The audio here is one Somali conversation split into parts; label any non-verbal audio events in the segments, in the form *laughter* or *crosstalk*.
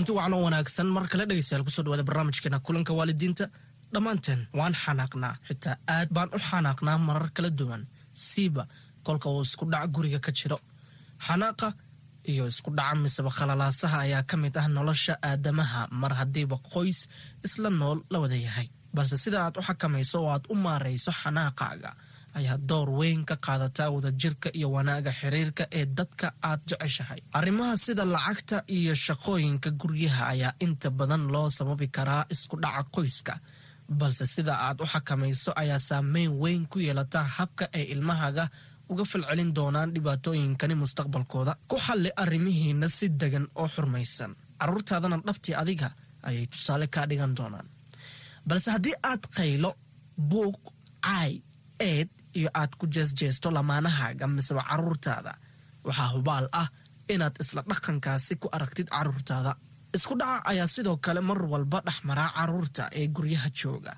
kulanti wacan oo wanaagsan. Mar kale dhegaystayaal ku soo dhawaada barnaamijkeena kulanka waalidiinta. Dhammaanteen waan xanaaqnaa xitaa aad baan u xanaaqnaa marar kala duwan. Siiba kolka uu isku dhac guriga ka jiro. Xanaaqa iyo isku dhaca miseba khalalaasaha ayaa ka mid ah nolosha aadamaha. Mar haddiiba qoys isla nool la wada yahay. Balse sida aad u xakamayso oo aad u maarayso xanaaqaaga ayaa door weyn ka qaadataa wadajirka iyo wanaaga xiriirka ee dadka aad jeceshahay. Arrimaha sida lacagta iyo shaqooyinka guryaha ayaa inta badan loo sababi karaa isku dhaca qoyska balse sida aad u xakamayso ayaa saameyn weyn ku yeelata habka ay ilmahaaga uga falcelin doonaan dhibaatooyinkani mustaqbalkooda. Ku xalli arrimihiina si degan oo xurmaysan. Carruurtaadana dhabtii adiga ayay tusaale kaa dhigan doonaan. Balse haddii aad qaylo buuq caay eed iyo aad ku jeesjeesto lamaanahaaga miseba carruurtaada waxaa hubaal ah inaad isla dhaqankaasi ku aragtid carruurtaada isku dhaca ayaa sidoo kale mar walba dhexmaraa carruurta ee guryaha jooga.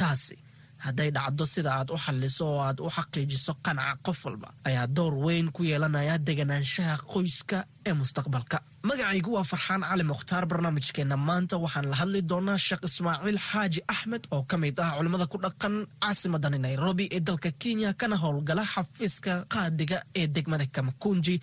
Taasi hadday dhacdo sida aad u xalliso oo aad u xaqiijiso qanaca qof walba ayaa door weyn ku yeelanaya deganaanshaha qoyska ee mustaqbalka. Magacaygu waa farxaan cali mukhtaar barnaamijkeenna. Maanta waxaan la hadli doonaa sheekh ismaaciil xaaji axmed oo ka mid ah culimmada ku dhaqan caasimadani nairobi ee dalka kenya kana howlgala xafiiska qaadiga ee degmada kamakunji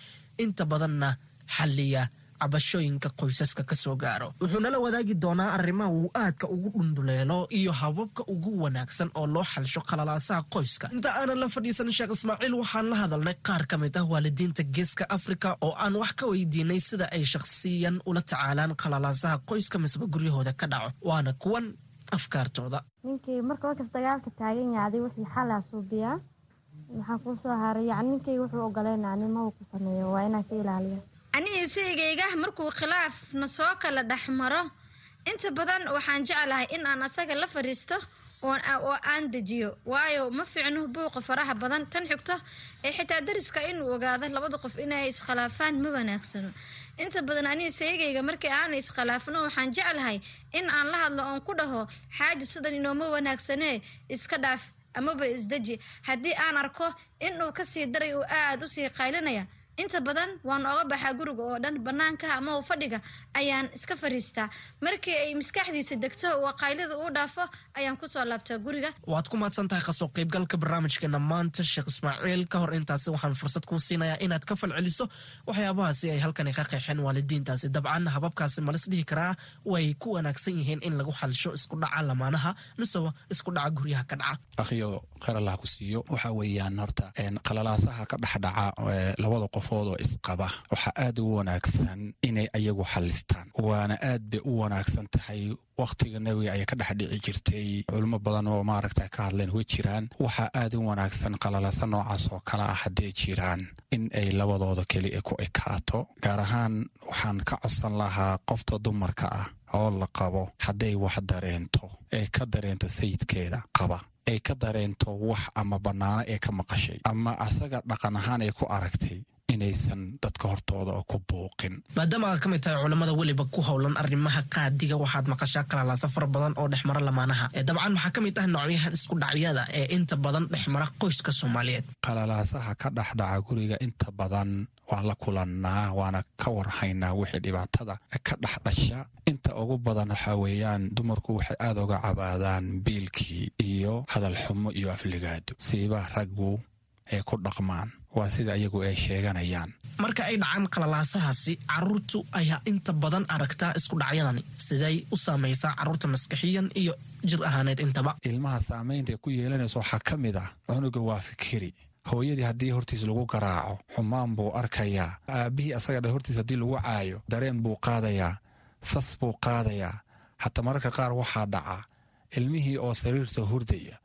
inta badanna xalliya cabashooyinka qoysaska ka soo gaaro. Wuxuu nala wadaagi doonaa arrimaha uu aadka ugu dhunduleelo iyo hababka ugu wanaagsan oo loo xalsho khalalaasaha qoyska. Inta aanan la fadhiisan sheekh ismaaciil waxaan la hadalnay qaar ka mid ah waalidiinta geeska afrika oo aan wax ka weydiinay sida ay shakhsiyan ula tacaalaan khalalaasaha qoyska misba guryahooda ka dhaco. Waana kuwan afkaartooda. Ninkii marka markas dagaalka taagan yaaday wixii xalaa suubiyaa maxaa kuu soo haray yani ninkay wuxuu ogoleynaa nimau ku sameeyo waa inaan ka ilaaliya aniga isaygayga markuu khilaafna soo kala dhex maro inta badan waxaan jeclahay in aan asaga la fadhiisto oo aan dejiyo. Waayo ma fiicno buuqa faraha badan tan xigto ee xitaa dariska inuu ogaado labada qof inay iskhilaafaan ma wanaagsano. Inta badan aniga isaygayga markii aana iskhilaafno waxaan jeclahay in aan la hadlo oon ku dhaho xaaji sidan inooma wanaagsanee iska dhaaf amaba isdeji haddii aan arko inuu ka sii daray uu aada u sii qaylinaya inta badan waan ooga baxaa guriga oo dhan banaanka ama fadhiga ayaan iska fariistaa. Markii ay maskaxdiisa degto oo qaylida uu dhaafo ayaan ku soo laabtaa guriga. Waad ku mahadsan tahay ka soo qaybgalka barnaamijkeena maanta sheekh ismaaciil. Ka hor intaasi waxaan fursad kuu siinayaa inaad ka falceliso waxyaabahaasi ay halkani ka qeexeen waalidiintaasi. Dabcan hababkaasi malis dhihi karaa? Way ku wanaagsan yihiin in lagu xalsho isku dhaca lamaanaha miseba isku dhaca guryaha ka dhaca. Akhiyo kheyr allah ku siiyo. Waxa weeyaan horta qalalaasaha ka dhexdhaca labada qof oo isqaba. Waxaa aad ugu wanaagsan inay ayagu xalistaan. Waana aad bay u wanaagsan tahay. Wakhtiga nebiga ayaa ka dhex dhici jirtay. Culimo badan oo maaragta ka hadleen way jiraan. Waxaa aad u wanaagsan qalalasa noocaas oo kale ah hadday jiraan in ay labadooda keli ku ekaato gaar ahaan waxaan ka codsan lahaa qofta dumarka ah oo la qabo hadday wax dareento ee ka dareento sayidkeeda qaba ay ka dareento wax ama bannaano ee ka maqashay ama asaga dhaqan ahaan ay ku aragtay inaysan dadka hortooda oo ku buuqin maadaama aad ka mid tahay culammada weliba ku howlan arrimaha qaadiga waxaad maqashaa kalalaasa fara badan oo dhexmara lamaanaha. Dabcan waxaa ka mid ah noocyaha isku dhacyada ee inta badan dhexmara qoyska soomaaliyeed. Qalalaasaha ka dhexdhaca guriga inta badan waan la kulannaa waana ka warhaynaa wixii dhibaatada ka dhexdhasha inta ugu badan waxaa weeyaan dumarku waxay aada uga cabaadaan biilkii iyo hadal xumo iyo afligaado siiba raggu ay ku dhaqmaan waa sida iyagu ay sheeganayaan. Marka ay dhacaan qalalaasahaasi caruurtu ayaa inta badan aragtaa isku dhacyadani siday u saamaysaa carruurta maskaxiyan iyo jir ahaaneed intaba. Ilmaha saamaynta ay ku yeelanayso waxaa ka mid ah cunuga waa fikiri. Hooyadii haddii hortiis lagu garaaco xumaan buu arkayaa aabbihii asaga dha hortiis haddii lagu caayo dareen buu qaadayaa sas buu qaadayaa hataa mararka qaar waxaa dhaca ilmihii oo sariirta hurdaya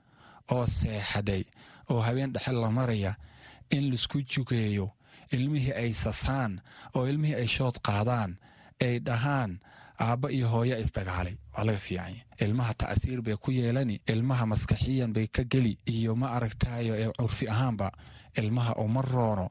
oo seexaday oo habeen dhexe la maraya in la isku jugeeyo ilmihii ay sasaan oo ilmihii ay shood qaadaan ay dhahaan aabba iyo hooya isdagaalay waa laga fiicanya ilmaha ta'siir bay ku yeelani ilmaha maskaxiyan bay ka geli iyo ma aragtayo ee curfi ahaanba ilmaha uma roono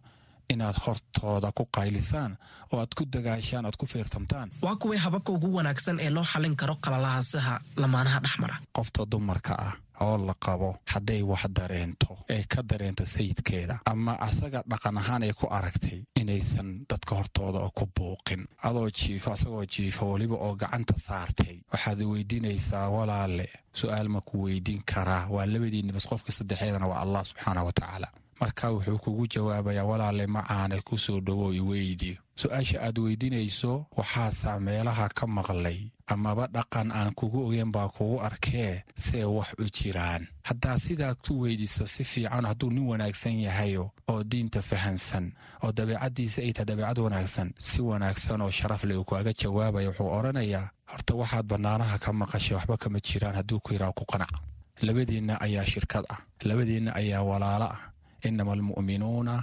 inaad hortooda ku qaylisaan oo aad ku dagaashaan aad ku fiirtamtaan waa kuway hababka ugu wanaagsan ee loo xallin karo qalalahaasaha lamaanaha dhexmara qofta dumarka ah oo la qabo hadday wax dareento ee ka dareento sayidkeeda. Ama asaga dhaqan ahaan ay ku aragtay inaysan dadka hortooda oo ku buuqin. Adoo jiifo asagoo jiifo weliba oo gacanta saartay. Waxaad weydiinaysaa walaale. Su'aal ma ku weydiin karaa. Waa labadiinni bas qofka saddexeedana waa allah subxaana wa tacaala marka wuxuu kugu jawaabayaa walaale macaane ku soo dhowow iweydi su'aasha aad weydiinayso waxaasaa meelaha ka maqlay amaba dhaqan aan kugu ogeyn baa kugu arkee see wax u jiraan. Haddaa sidaa ku weydiiso si fiican hadduu nin wanaagsan yahayo oo diinta fahansan oo dabeecaddiisa ay tahay dabeecad wanaagsan si wanaagsan oo sharaf leh uu kaaga jawaabaya wuxuu odhanayaa horta waxaad bannaanaha ka maqashay waxba kama jiraan hadduu ku yidhaha ku qanac. Labadiinna ayaa shirkad ah. Labadiinna ayaa walaalo ah inama almu'minuuna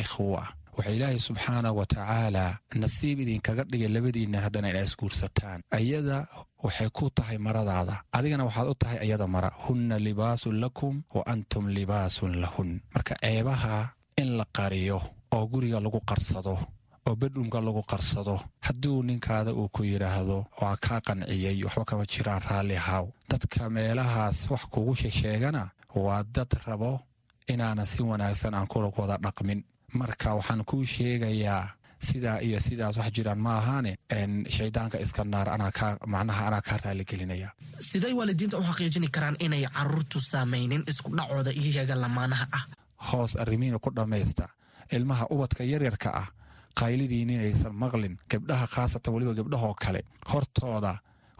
ikhwa waxa ilaahay subxaana wa tacaala nasiib idinkaga dhigay labadiinna haddana inaa isguursataan ayada waxay ku tahay maradaada adigana waxaad u tahay ayada mara hunna libaasun lakum wa antum libaasun lahun marka ceebaha in la qariyo oo guriga lagu qarsado oo bedhumka lagu qarsado hadduu ninkaada uu ku yidhaahdo waa kaa qanciyey waxba kama jiraan raalli haaw dadka meelahaas wax kugu sheegsheegana waa dad rabo inaanan si wanaagsan aan kula dhaqmin. Marka waxaan kuu sheegayaa sidaa iyo sidaas wax jiraan ma ahaane shaydaanka iska naar macnaha anaa kaa raaligelinaya. Siday waalidiinta u xaqiijini karaan inay caruurtu saamaynin isku dhacooda iyaga lamaanaha ah. Hoos arrimiina ku dhammaysta ilmaha ubadka yaryarka ah qaylidiin inaysan maqlin gabdhaha khaasatan weliba gabdhahoo kale hortooda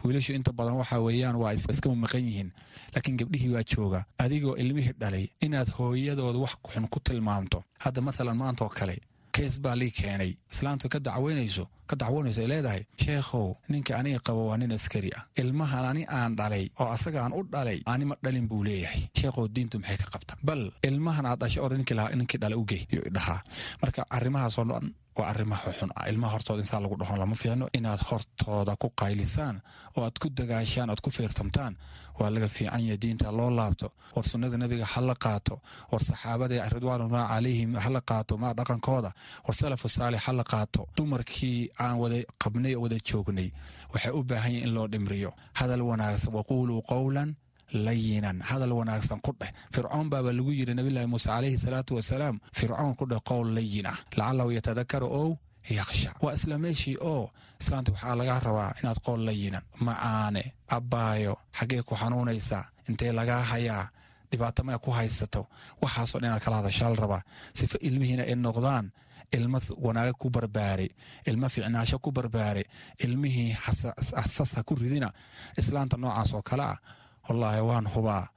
wiilashu inta badan waxa weeyaan waa iskama maqan yihiin laakiin gabdhihii baa jooga. Adigoo ilmihii dhalay inaad hooyadooda wax xun ku tilmaamto hadda mathalan maantaoo kale kees baa lii keenay. Islaamtu ka dacweynayso ka dacwoonayso ay leedahay. Sheekhow ninka aniga qabo waa nin askari ah. Ilmahan ani aan dhalay oo asaga aan u dhalay anima dhalin buu leeyahay. Sheekhow diintu maxay ka qabta bal ilmahan aad dhashay or ninkii dhalay u gey yuu dhahaa. Marka arrimahaasoo dhan waa arrimaha xun ah ilmaha hortooda insaan lagu dhahon lama fiicno. Inaad hortooda ku qaylisaan oo aad ku dagaashaan oad ku fiirtamtaan waa laga fiican yahay diinta loo laabto war sunnada nebiga ha la qaato war saxaabada ridwaanullah calayhim ha qaato maa dhaqankooda war salafu saalix ha qaato. Dumarkii aan wada qabnay oo wada joognay waxay u baahan yahin in loo dhimriyo. Hadal wanaagsan waquuluu qowlan layinan. Hadal wanaagsan ku dheh. Fircoon baaba lagu yidhi nabilaahi muuse calayhi salaatu wasalaam fircoon ku dheh qowl layin ah lacalahu yatadakaru ow yaksha waa isla meeshii oo islaanta waxaa lagaa rabaa inaad qowl layinan. Macaane abbaayo xaggee ku xanuunaysaa intee lagaa hayaa dhibaato maya ku haysato waxaasoo dhan inaad kala hadashaa la rabaa. Sifa ilmihiina ay noqdaan ilmo wanaaga ku barbaare ilmo ficnaasho ku barbaare ilmihii xasas ha ku ridina. Islaanta noocaas oo kale ah wallaahi waan hubaa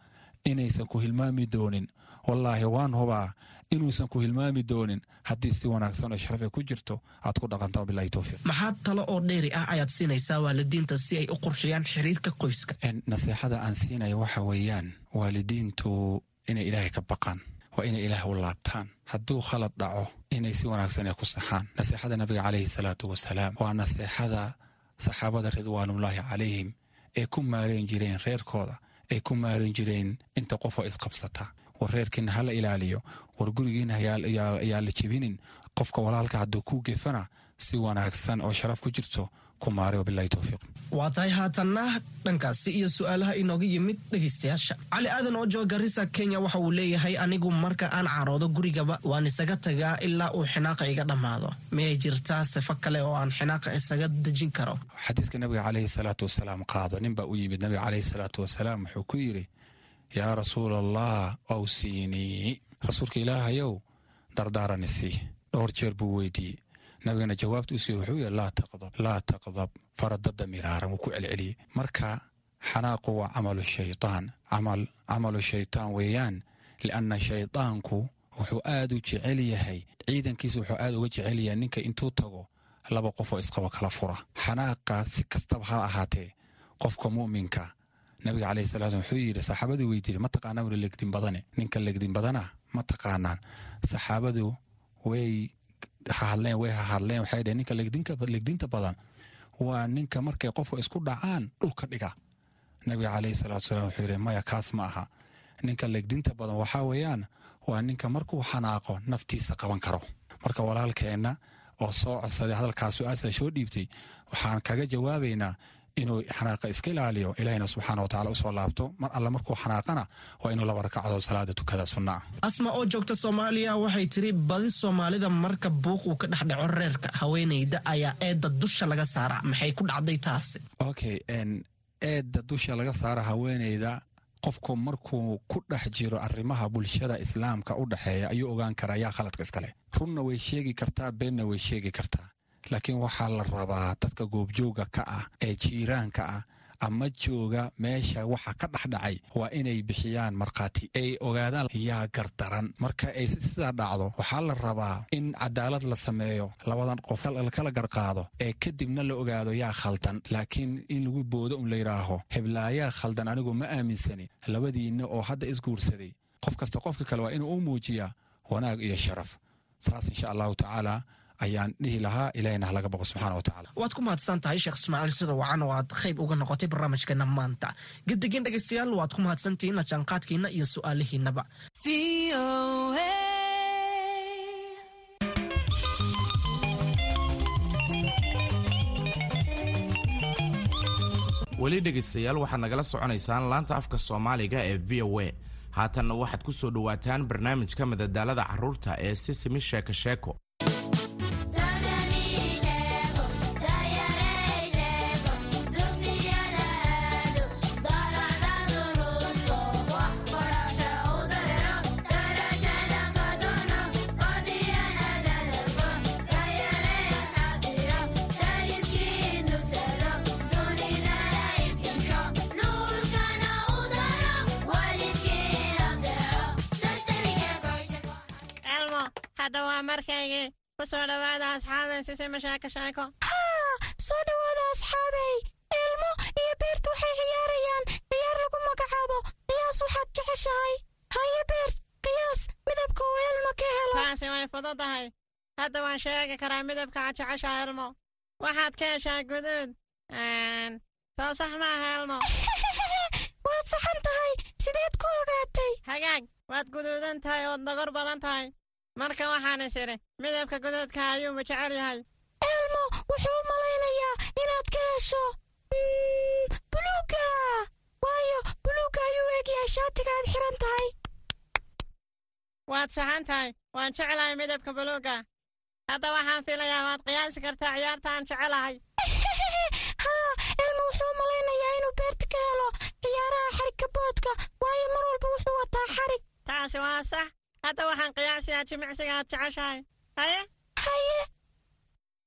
inaysan ku hilmaami doonin. Wallaahi waan hubaa inuusan ku hilmaami doonin. Haddii si wanaagsan oo sharaf ay ku jirto aad ku dhaqanta bilahi towfiiq maxaa talo oo dheeri ah ayaad siinaysaa waalidiinta si ay u qurxiyaan xiriirka qoyska. Naseexada aan siinaya waxa weeyaan waalidiintu inay ilaahay ka baqaan waa inay ilaah u laabtaan. Hadduu khalad dhaco inay si wanaagsan ay ku saxaan. Naseexada nabiga calayhi salaatu wasalaam waa naseexada saxaabada ridwaanullaahi calayhim ay ku maareen jireen reerkooda ay ku maareen jireen inta qofoo isqabsata. War reerkiina hala ilaaliyo war gurigiina ayaa la jebinin. Qofka walaalka hadduu ku gefana si wanaagsan oo sharaf ku jirto waa tahay haatanna dhankaasi iyo su'aalaha inooga yimid dhegaystayaasha cali aadan oo jooga garissa kenya waxa uu leeyahay anigu marka aan caroodo gurigaba waan isaga tagaa ilaa uu xinaaqa iga dhammaado. Miyay jirtaa sifo kale oo aan xinaaqa isaga dejin karo. Xadiiska nabiga caleyhi salaatu wasalaam qaado. Nin baa u yimid nabiga caleyhi salaatu wasalaam wuxuu ku yidhi yaa rasuul allah awsiinii. Rasuulka ilaahayow dardaarani sii. Dhowr jeer buu weydiiyey nabigana jawaabta u siiye wuxuu laa taqdab laa taqdab. Faradada miraaran wuu ku celceliyey marka xanaaqu waa camalu shaytaan. Camal camalu shaytaan weeyaan lianna shaydaanku wuxuu aad u jecel yahay. Ciidankiisa wuxuu aad uga jecel yahay ninka intuu tago laba qof oo isqabo kala fura. Xanaaqa si kastaba ha ahaatee qofka mu'minka nabiga caleyhi slam wuxuu yidhi saxaabadii weydiiyey ma taqaanaa? Weli legdin badane. Ninka legdin badana ma taqaanaan. Saxaabadu way hadleen way hahadleen. Waxay dheheen ninka legdinta badan waa ninka markay qofka isku dhacaan dhulka dhiga nabiga caleyhi salaatu salaam wuxuu yidhi maya kaas ma aha. Ninka legdinta badan waxaa weeyaan waa ninka markuu xanaaqo naftiisa qaban karo. Marka walaalkeenna oo soo codsaday hadalkaas su'aasha soo dhiibtay waxaan kaga jawaabaynaa inuu xanaaqa iska ilaaliyo ilaahina subxaana wa tacala u soo laabto. Mar alle markuu xanaaqana waa inuu laba rakacdood salaada tukada sunna. Ah asma oo joogta soomaaliya waxay tiri badi soomaalida marka buuq uu ka dhex dhaco reerka haweenayda ayaa eedda dusha laga saaraa. Maxay ku dhacday taasi? Okay eedda dusha laga saara haweenayda qofku markuu ku dhex jiro arrimaha bulshada islaamka u dhexeeya ayuu ogaan karaa yaa khaladka iskale runna way sheegi kartaa beenna way sheegi kartaa laakiin waxaa la rabaa dadka goobjooga ka ah ee jiiraanka ah ama jooga meesha waxa ka dhexdhacay waa inay bixiyaan markhaati. Ay ogaadaan yaa gardaran. Marka ay sidaa dhacdo waxaa la rabaa in cadaalad la sameeyo labadan qof kala garqaado ee kadibna la ogaado yaa khaldan. Laakiin in lagu boodo un layidhaaho heblaayaa khaldan anigu ma aaminsani. Labadiinna oo hadda isguursaday qof kasta qofka kale waa inuu u muujiyaa wanaag iyo sharaf. Saas insha allahu tacaala ayaan dhihi lahaa ilahina halaga boqo subxaana wa tacala waad ku mahadsan tahay sheekh ismaaciil sida wacan oo aad qayb uga noqotay barnaamijkeena maanta. Gadigeen dhegeystayaal waad ku mahadsantihiin la jaanqaadkiina iyo su'aalihiinaba weli dhegaystayaal waxaad nagala soconaysaan laanta afka soomaaliga ee v o a. Haatanna waxaad ku soo dhowaataan barnaamijka madadaalada carruurta ee sisimi sheeko sheeko ku soo dhawaada asxaabay sisima sheeko sheeko haa soo dhawaada asxaabay ilmo iyo beert waxay ciyaarayaan ciyaar lagu magacaabo qiyaas waxaad jeceshahay haye beert qiyaas midabka uu ilmo ka helo taasi way fududahay hadda waan sheegi karaa midabka aad jeceshahay ilmo waxaad ka heshaa guduud soo sax maaha ilmo waad saxan tahay sideed ku ogaatay hagaag waad guduudan tahay ood dagor badan tahay marka waxaan is idhi midabka guduudka ayuuma jecel yahay. Elmo wuxuu u malaynayaa inaad ka hesho buluuga waayo buluuga ayuu egyahay shaatiga aad xiran tahay. Waad saxan tahay. Waan jeclahay midabka buluuga hadda waxaan filayaa waad qiyaasi kartaa. Ciyaarta aan jecelahay. *laughs* Haa elmo wuxuu u malaynayaa inuu beerta ka helo ciyaaraha xarigka boodka. Waayo mar walba wuxuu wataa xarig. Taasi waa sax hadda waxaan qiyaasiyaa jimicsiga aad jeceshahay. Haye? Haye?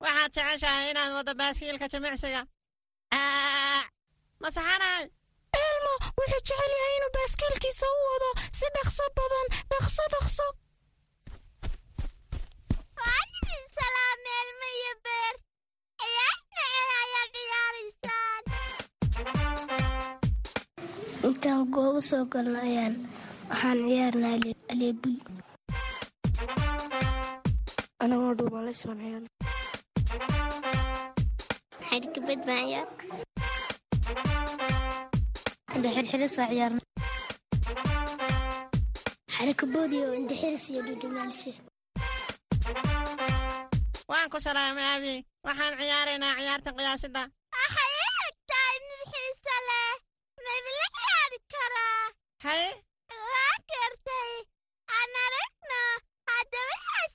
Waxaad jeceshahay inaad waddo baaskiilka jimicsiga. Ma saxanahay? Elmo wuxuu jecel yahay inuu baaskiilkiisa u wado si dhaqso badan dhaqso dhaqso. Intaan goobo soo galno ayaan waxaan ciyaarnaa aleebuy anagoo dhuumaalays baan ciyaarna xadhkabad baan ciyaar hadda xirxiris baa ciyaarna. Xarakaboodiyo indhaxiris iyo dhudhumaalshe. Waan ku salaamay abi waxaan ciyaaraynaa ciyaarta qiyaasidda waxay eg tahay mid xiise leh. Maybla ciyaari karaa? Haye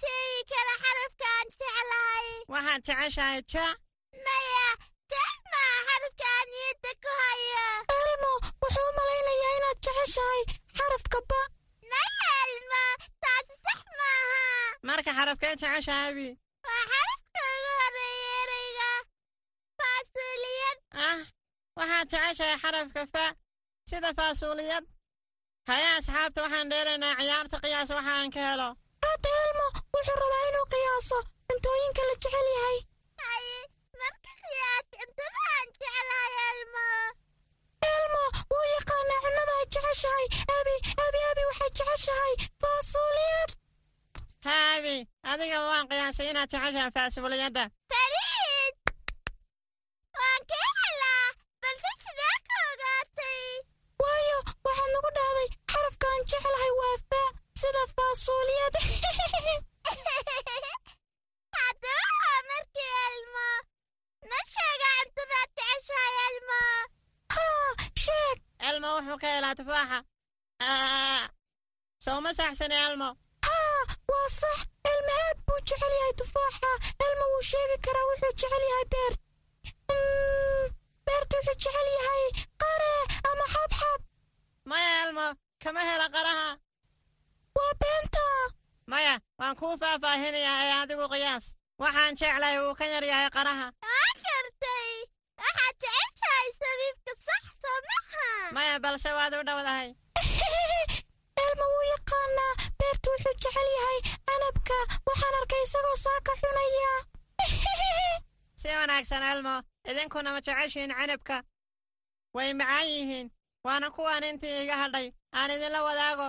sheegi kara xarafkaan jeclahay waxaad jeceshahay ja maya jex maa xarafkaan niyadda ku hayo elmo wuxuu u malaynayaa inaad jeceshahay xarafka ba maya elmo taasi sax maaha marka xarafkee jeceshahay abi waa xarafka ugu horreeya ereyga faasuuliyad ah waxaad jeceshahay xarafka fa. Sida faasuuliyad haye asxaabta waxaan dheeraynaa ciyaarta qiyaas waxa aan ka helo hadda elmo wuxuu rabaa inuu qiyaaso cuntooyinka la jecel yahay marka qiyaas jeclahay elmo. Elmo wuu yaqaanaa cunnada ay. Jeceshahay abi abi abi waxay jeceshahay faasuuliyad haa abi adiga waan qiyaasay inaad jeceshahay faasuuliyadda saxsani elmo haa waa sax elma aad buu jecel yahay tufaaxa elma wuu sheegi karaa wuxuu jecel yahay beert Mm, beert wuxuu jecel yahay qare ama xabxab maya elmo kama hela qaraha waa beenta maya waan kuu faahfaahinayaa ee adigu qiyaas waxaan jeclahay uu ka yar yahay qaraha waa gartay waxaad jeceshahay sabiibka sax soo maha maya balse waad u dhowdahay yaqaanaa beertu wuxuu jecel yahay canabka. Waxaan arkay isagoo saaka cunaya. *laughs* Si wanaagsan elmo. Idinkuna ma jeceshiin canabka. Way macaan yihiin. Waana kuwaan intii iga hadhay. Aan idinla wadaago.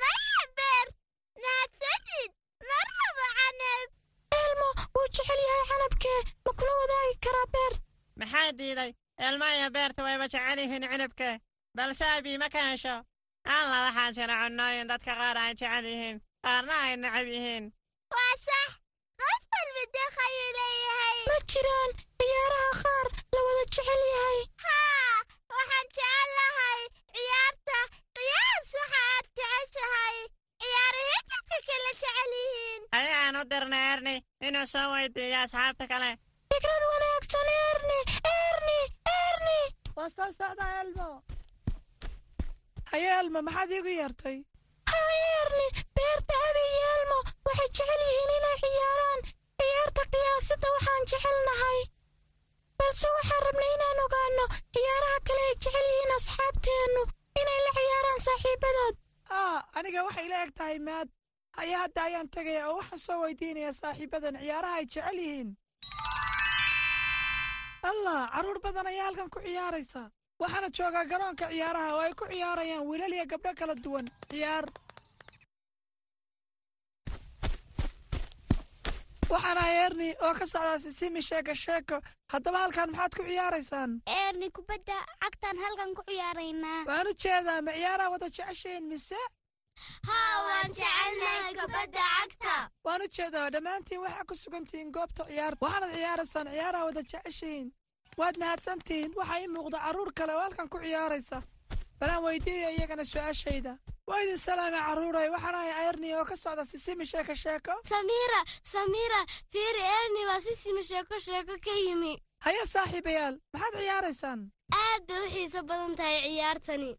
Maya beert naadsanid ma rabo canab! Elmo wuu jecel yahay canabkee ma kula wadaagi karaa beert maxaa diiday? Elmo iyo beerta wayba jecel yihiin canabka balse abi ma ka hesho alla waxaa jira cunnooyin dadka qaar ay jecel yihiin qaarna ay necab yihiin. Waa sax. Qof walba deeqayuu leeyahay. Ma jiraan ciyaaraha qaar la wada jecel yahay. Haa waxaan jecel lahay ciyaarta qiyaas waxa aad jeceshahay. Ciyaarahee dadka kale jecel yihiin. Ayaan u dirnay erni inuu soo weydiiyo asxaabta kale. Fikrad wanaagsan erni erni erni waa soo socdaa elmo haye elmo maxaad iigu yeertay? Haa erni beerta abi iyo elmo waxay jecel yihiin inay ciyaaraan. Ciyaarta qiyaasada waxaan jecelnahay balse waxaan rabnay inaan ogaanno ciyaaraha kale ay jecel yihiin asxaabteennu inay la ciyaaraan saaxiibadood. Haa aniga waxay la eg tahay maad. Haye hadda ayaan tegaya oo waxaan soo weydiinayaa saaxiibadan ciyaaraha ay jecel yihiin. Allah carruur badan ayaa halkan ku ciyaaraysa waxaana joogaa garoonka ciyaaraha oo ay ku ciyaarayaan wiilal iyo gabdho kala duwan. Ciyaar. Waxaan ahay erni oo ka socdaa sisimi sheeko sheeko. Haddaba halkan maxaad ku ciyaaraysaan? Eerni kubadda cagtaan halkan ku ciyaaraynaa waan u jeedaa ma ciyaaraha wada jeceshiin mise? Haa waan jecelnahay kubadda cagta. Waan u jeedaa dhammaantiin waxaa ku sugantihiin goobta ciyaarta. Waxaanad ciyaaraysaan ciyaaraha wada jeceshihiin waad mahadsantihiin waxaa ii muuqda carruur kale oo halkan ku ciyaaraysa. Balaan weydiiya iyagana su'aashayda. Waa idin salaamay carruuray waxaan ahay erni oo ka socda sisimi sheeko sheeko. Samiira samiira fiiri eerni waa si simi sheeko sheeko ka yimi. Haye saaxiibayaal maxaad ciyaaraysaan? Aad bay u xiiso badan tahay ciyaartani.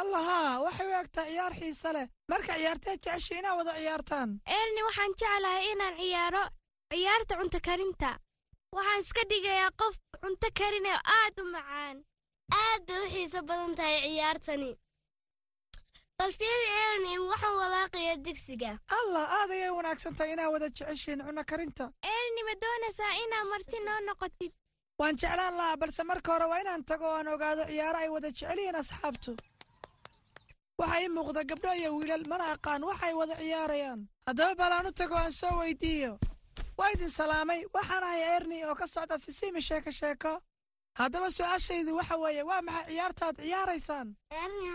Allah haa waxay u egtaa ciyaar xiise leh. Marka ciyaarteed jecesha inaad wada ciyaartaan. Eerni waxaan jeclahay inaan ciyaaro ciyaarta cunto karinta. Waxaan iska dhigayaa qof cunto karin oo aad u macaan. Aad bay u xiiso badan tahay ciyaartani. Bal eerni waxaan walaaqayaa digsiga. Allah aad ayay wanaagsan tahay inaad wada jeceshiin cunno karinta. Eerni ma doonaysaa inaad marti noo noqotid? Waan jeclaan lahaa balse marka hore waa inaan tago oo aan ogaado ciyaaro ay wada jecel yihiin asxaabtu. Waxaa ii muuqda gabdho iyo wiilal mana aqaan waxay wada ciyaarayaan. Haddaba balaan u tago aan soo weydiiyo waa idin salaamay waxaan ahay erni oo ka socda sisimi sheeko sheeko. Haddaba su'aashaydu waxa weeye waa maxay ciyaartaad ciyaaraysaan? Eerni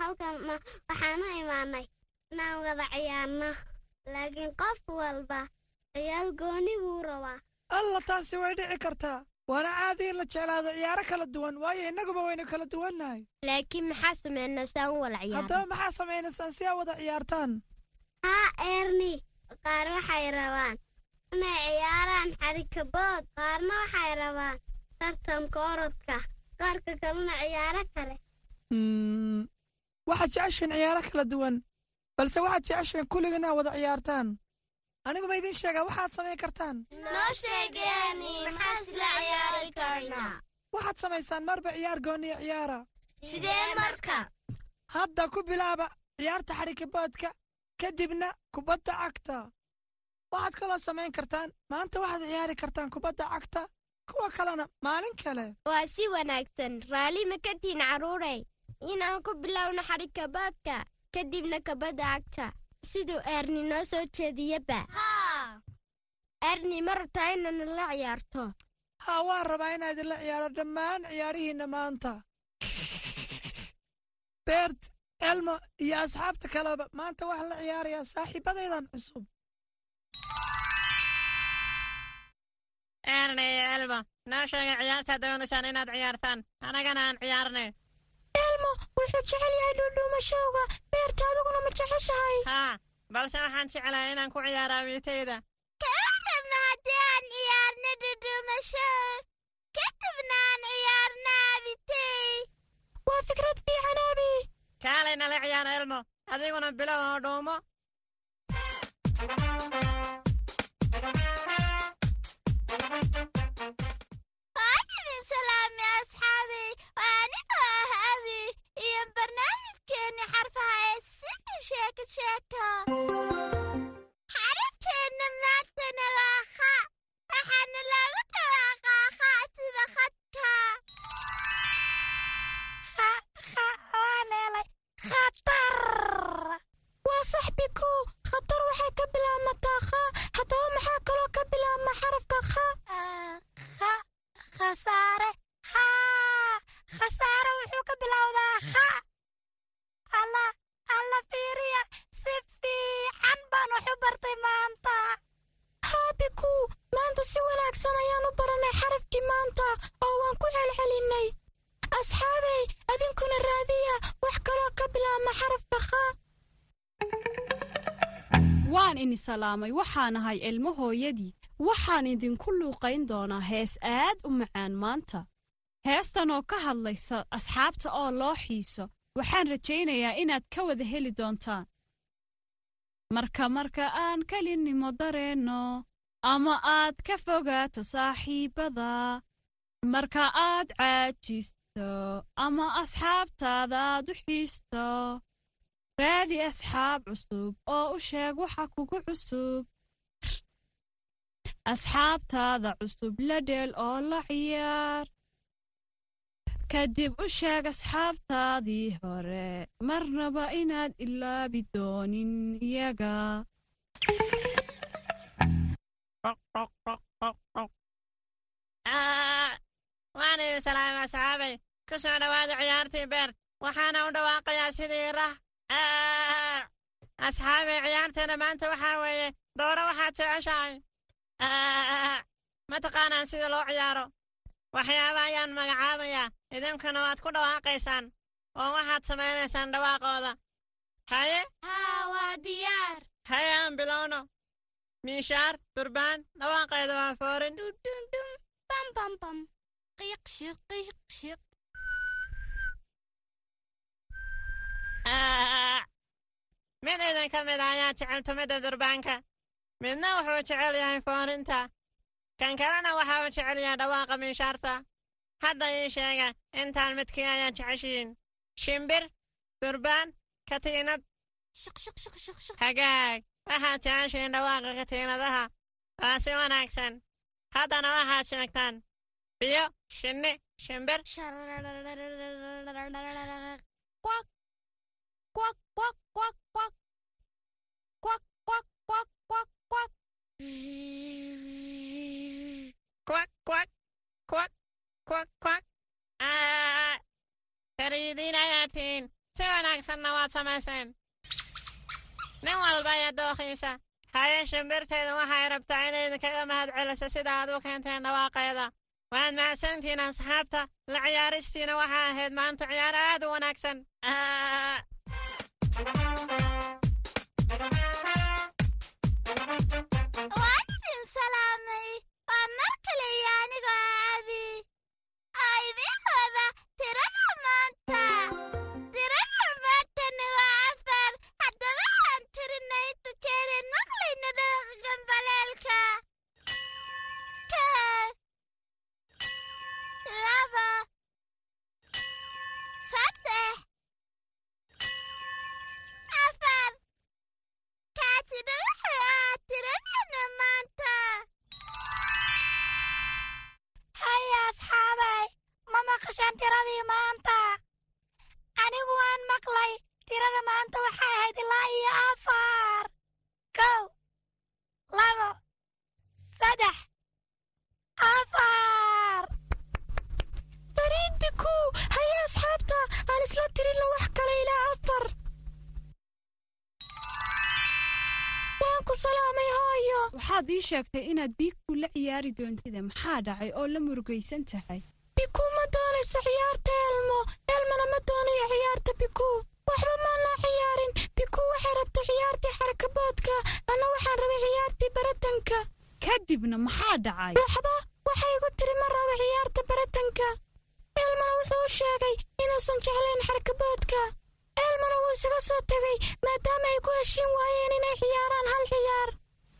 halkan waxaan u imaanay. Inaan wada ciyaarno laakiin qof walba ciyaal gooni buu rabaa. Alla taasi way dhici kartaa. Waana caadi in la jeclaado ciyaaro kala duwan waayo innaguba waynu kala duwannahay. Laakiin maxaa sameynaa saan u wala ciyaarno? Haddaba maxaa samaynaysaan si aa wada ciyaartaan? Haa eerni qaar waxay rabaan inay ciyaaraan xarikabood qaarna waxay rabaan tartanka orodka. Qaarka kalena ciyaaro kale. Mm, waxaad jeceshiin ciyaaro kala duwan balse waxaad jeceshiin kulliga inaad wada ciyaartaan. Anigu ma idiin sheegaa waxaad samayn kartaan? Noo sheegeeni maxaan isla ciyaari karnaa waxaad samaysaan marba ciyaar gooniya ciyaara. Sidee marka? Hadda ku bilaaba ciyaarta xarikaboodka kadibna kubadda cagta waxaad kaloo samayn kartaan maanta waxaad ciyaari kartaan kubadda cagta kuwa kalena maalin kale. Waa si wanaagsan. Raalli ma ka tihin carruurey inaan ku bilowno xarikaboodka kadibna kabadda cagta. Siduu eerni noo soo jeediyaba haa eerni ma rabtaa inaad la ciyaarto? Haa waan rabaa inaad idinla ciyaaro. Dhammaan ciyaarihiinna maanta. Beert elmo iyo asxaabta kaleba maanta waxaa la ciyaarayaa saaxiibadaydan cusub erna iyo elmo noo sheega ciyaartaad doonaysaan inaad ciyaartaan. Annagana aan ciyaarnay. Elmo wuxuu jecel yahay dhuudhuumashowga beerta adiguna ma jeceshahay. Haa balse waxaan jeclahay inaan ku ciyaaro abiitayda kadibna haddii aan ciyaarno dhudhuumasho kadibna aan ciyaarno abitey waa fikrad fiican abi kaalay nala ciyaar elmo. Adiguna bilow oo dhuumo xarafkeenna maantana waa kha waxaana lagu dhawaaqaa kha khadka waa saxbiku khatar waxay ka bilaabmataa kha haddaba maxaa kaloo ka bilaabma xarafka kha? Khasaare haa khasaare wuxuu ka bilowdaa kha. Alla alla fiiriya si fiican baan wax u bartay maanta. Haabiku maanta si wanaagsan ayaan u baranay xarafkii maanta oo waan ku celcelinay. Asxaabay adinkuna raadiya wax kaloo ka bilaabma xarafka kha waan ini salaamay waxaan ahay ilmo hooyadii. Waxaan idinku luuqayn doonaa hees aad u macaan maanta. Heestan oo ka hadlaysa asxaabta oo loo xiiso waxaan rajaynayaa inaad ka wada heli doontaan. Marka marka aan kelinnimo dareenno ama aad ka fogaato saaxiibbada marka aad caajisto ama asxaabtaadaad u xiisto raadi asxaab cusub oo u sheeg waxa kugu cusub. Asxaabtaada cusub la dheel oo la ciyaar. Kadib u sheeg asxaabtaadii hore marnaba inaad ilaabi doonin iyaga. Waan idin salaamay asxaabay. Ku soo dhowaada ciyaartii beert waxaana u dhawaaqayaa sidii rah asxaabay ciyaarteena maanta waxaa weeye dooro waxaad jeceshahay ma taqaanaan sida loo ciyaaro waxyaaba ayaan magacaabayaa idinkuna waad ku dhawaaqaysaan oo waxaad samaynaysaan dhawaaqooda haye haa waa diyaar haye aan bilowno miishaar durbaan dhawaaqeeda waa foorin *laughs* idin ka mid ah ayaa jecel tumidda durbaanka. Midna wuxuu jecel yahay foorinta. Kan kalena waxa uu jecel yahay dhawaaqa miishaarta hadda ii sheega intaan midkii ayaa jeceshihiin shimbir durbaan katiinad. Hagaag waxaad jeceshihiin dhawaaqa katiinadaha. Waa si wanaagsan. Haddana waxaad sheegtaan biyo shinni shimbir quack, quack, quack, quack. Quack, quack, quack, quack, quack. Quack, quack, quack, quack, quack. Aa, kariidinayaatiin. Si wanaagsanna waad samayseen. nin walba iyo dookhiisa haye shimbirteedu waxay rabtaa inay kaga mahad celiso sida aad u keenteen dhawaaqeeda waad mahadsantihiin asxaabta la ciyaaristiina waxaa ahayd maanta ciyaar aad u wanaagsan waan idin salaamay waa mar kale ku salaamay hooyo waxaad ii sheegtay inaad biigku la ciyaari doontida maxaa dhacay oo la murugaysan tahay? Biku ma doonayso ciyaarta elmo. Elmana ma doonayo ciyaarta biku. Waxba maana ciyaarin. Biku waxay rabtay ciyaartii xarakaboodka. Anna waxaan rabay ciyaartii baratanka. Kadibna maxaa dhacay? Waxba waxay igu tiri ma rabo ciyaarta baratanka. Elmana wuxuu u sheegay inuusan jeclayn xarakaboodka. Elmana wuu isaga soo tegay maadaama ay ku heshiin waayeen inay ciyaaraan hal ciyaar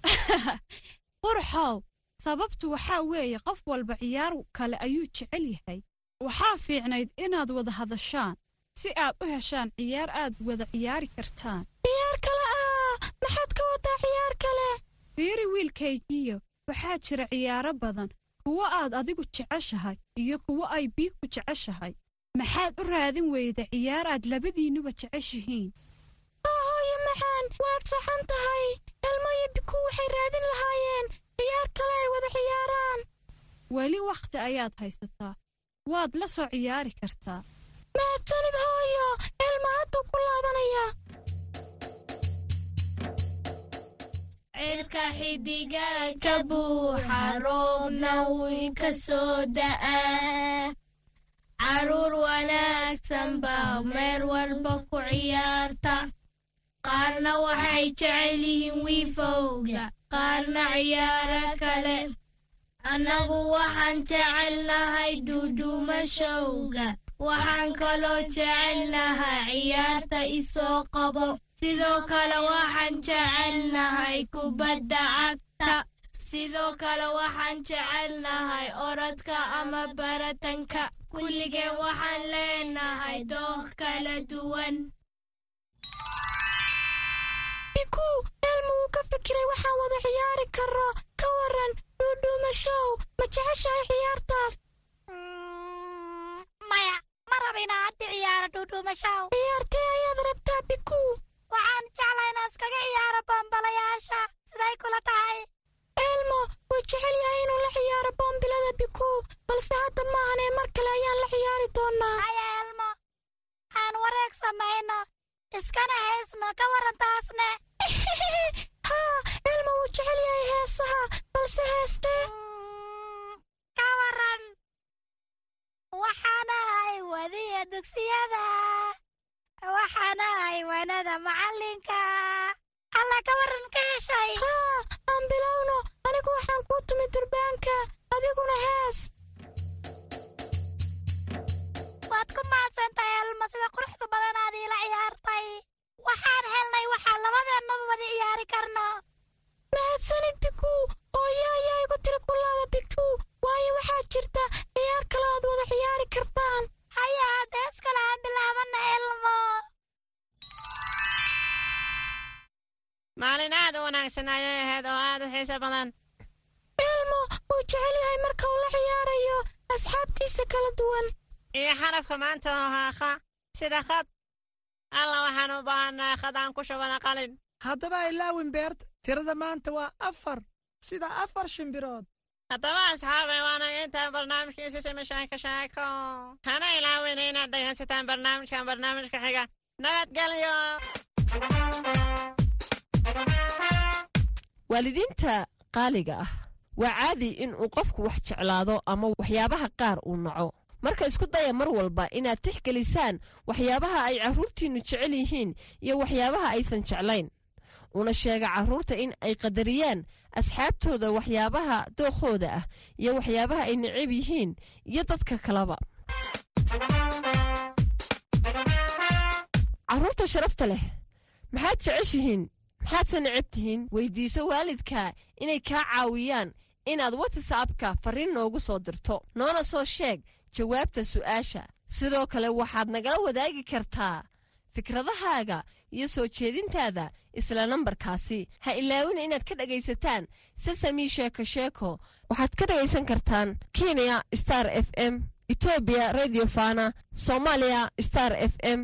*laughs* qurxow sababtu waxaa weeye qof walba ciyaar kale ayuu jecel yahay. Waxaa fiicnayd inaad wada hadashaan si aad u heshaan ciyaar aad wada ciyaari kartaan. Ciyaar kale ah maxaad ka wadaa ciyaar kale? Fiiri wiilkaygiyo waxaa jira ciyaaro badan kuwo aad adigu jeceshahay iyo kuwo ay biigku jeceshahay. Maxaad u raadin weyda ciyaar aad labadiinnuba jeceshihiin maxaan waad saxan tahay. Elmo iyo biku waxay raadin lahaayeen. Ciyaar kale ay wada ciyaaraan. Weli wakhti ayaad haysataa. Waad la soo ciyaari kartaa. Mahadsanid hooyo. Elmo hadduu ku laabanaya. Cirka xidiga ka buuxa roobna wii ka soo da'aa. Caruur wanaagsan baa meel walba ku ciyaarta qaarna waxay jecel yihiin wiifowga qaarna ciyaaro kale. Annagu waxaan jecelnahay duuduumashowga waxaan kaloo jecelnahay ciyaarta isoo qabo. Sidoo kale waxaan jecelnahay kubadda cagta. Sidoo kale waxaan jecelnahay orodka ama baratanka. Kulligeen waxaan leenahay dooq kala duwan elmo wuu ka fikiray waxaan wada ciyaari karo ka waran dhuudhuumashow ma jeceshahay ciyaartaas? Maya ma raba inaa haddi ciyaaro dhuudhuumashow ciyaartee ayaad rabtaa biku? Waxaan jeclaa inaan iskaga ciyaaro bombalayaasha. Siday kula tahay. Elmo wuu jecel yahay inuu la ciyaaro boombilada biku. Balse hadda maahanee mar kale ayaan la ciyaari doonaa haya elmo aan wareeg samayno iskana haysno ka waran taasne haa *laughs* elmo wuu jecel yahay heesaha balse heestee ka waran waxaanahay wadiya dugsiyada waxaanahay wanada macallinka alla ka waran ka heshay haa aan bilowno anigu waxaan kuu tumi durbaanka adiguna hees waad ku mahadsantahay elmo sida quruxda badanaad iila ciyaartay. Waxaan helnay waxaa labadeennaba wada ciyaari karno. Mahadsanid biku hooyo ayaa igu tiri kulaada biku waayo waxaa jirta ciyaar kale aad wada ciyaari kartaan. Haya hadees kale aan bilaabana elmo. Maalin aad u wanaagsan ayay ahayd oo aad u xiiso badan. Elmo wuu jecel yahay marka uu la ciyaarayo asxaabtiisa kala duwan iyo xarafka maanta oo haaqa sida khad alla waxaan u baahannahay khad aan ku shubana qalin. Haddaba ilaawin beerta tirada maanta waa afar. Sida afar shimbirood haddaba asxaabay waana intaa barnaamijkiisa simishaanka shaako. Hana ilaawina inaad dhegaysataan barnaamijkan barnaamijka xiga. Nabadgelyo waalidiinta qaaliga ah waa caadi in uu qofku wax jeclaado ama waxyaabaha qaar uu naco marka isku daya mar walba inaad tixgelisaan waxyaabaha ay carruurtiinnu jecel yihiin iyo waxyaabaha aysan jeclayn. Una sheega carruurta in ay qadariyaan asxaabtooda waxyaabaha dookhooda ah iyo waxyaabaha ay necab yihiin iyo dadka kaleba carruurta sharafta leh maxaad jeceshihiin? Maxaadse necab tihiin? Weydiiso waalidka inay kaa caawiyaan inaad watsapka farriin noogu soo dirto. Noona soo sheeg jawaabta su'aasha. Sidoo kale waxaad nagala wadaagi kartaa fikradahaaga iyo soo jeedintaada isla nambarkaasi. Ha ilaawina inaad ka dhegaysataan sesami sheeko sheeko. Waxaad ka dhegaysan kartaan kenya star f m etoobiya radio fana soomaaliya star f m